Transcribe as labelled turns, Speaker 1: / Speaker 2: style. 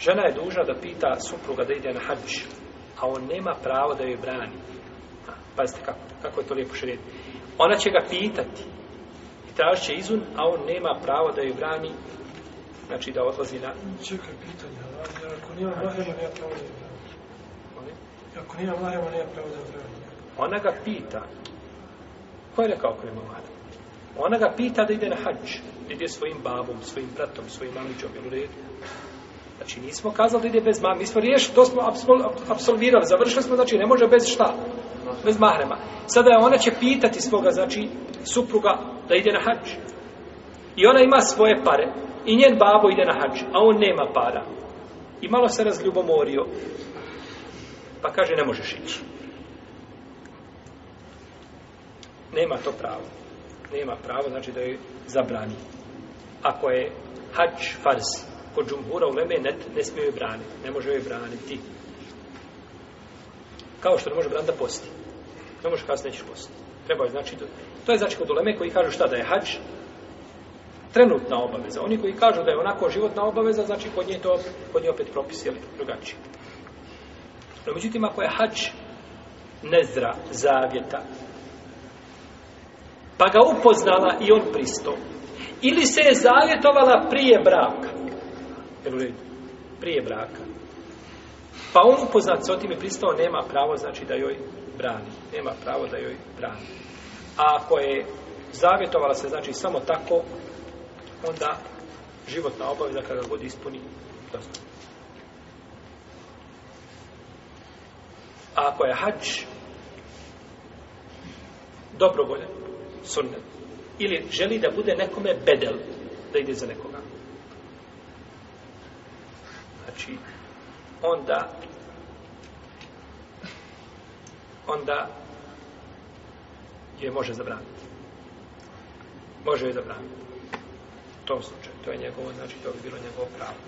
Speaker 1: Žena je dužna da pita supruga da ide na hađ, a on nema pravo da joj brani. Pazite kako, kako je to lijepo šred. Ona će ga pitati i tražit će izun, a on nema pravo da joj brani, znači da odlazi na...
Speaker 2: Čekaj,
Speaker 1: pitanje,
Speaker 2: ako nije
Speaker 1: mahrema, nema pravo da brani. Ako nema pravo da brani. Ona ga pita, ko je rekao ako nema mahrema? Ona ga pita da ide na hađ, ide svojim babom, svojim bratom, svojim mamićom, jel u redu? Znači nismo kazali da ide bez mahrema, mi smo riješili, to smo apsolvirali, završili smo, znači ne može bez šta? Bez mahrema. Sada ona će pitati svoga, znači, supruga da ide na hač I ona ima svoje pare. I njen babo ide na hač, a on nema para. I malo se razljubomorio. Pa kaže, ne možeš ići. Nema to pravo. Nema pravo, znači da joj zabrani. Ako je hač fars kod džumhura u Leme ne, ne smije joj braniti, ne može joj braniti. Kao što ne može braniti da posti. Ne može kasnije nećeš posti. Treba je znači to. To je znači kod Leme koji kažu šta da je hač trenutna obaveza. Oni koji kažu da je onako životna obaveza, znači kod nje to kod nje opet propis je drugačiji. No međutim ako je hađ nezra zavjeta, pa ga upoznala i on pristo. Ili se je zavjetovala prije braka. Jel u redu? Prije braka. Pa on upoznat sa tim je pristao, nema pravo znači da joj brani. Nema pravo da joj brani. A ako je zavjetovala se znači samo tako, onda životna obaveza kada god ispuni dosta. A ako je hač dobrovoljan, sunnet, ili želi da bude nekome bedel, da ide za nekoga, Znači onda onda je može zabraniti. Može je zabraniti. U tom slučaju. To je njegovo, znači to bi bilo njegovo pravo.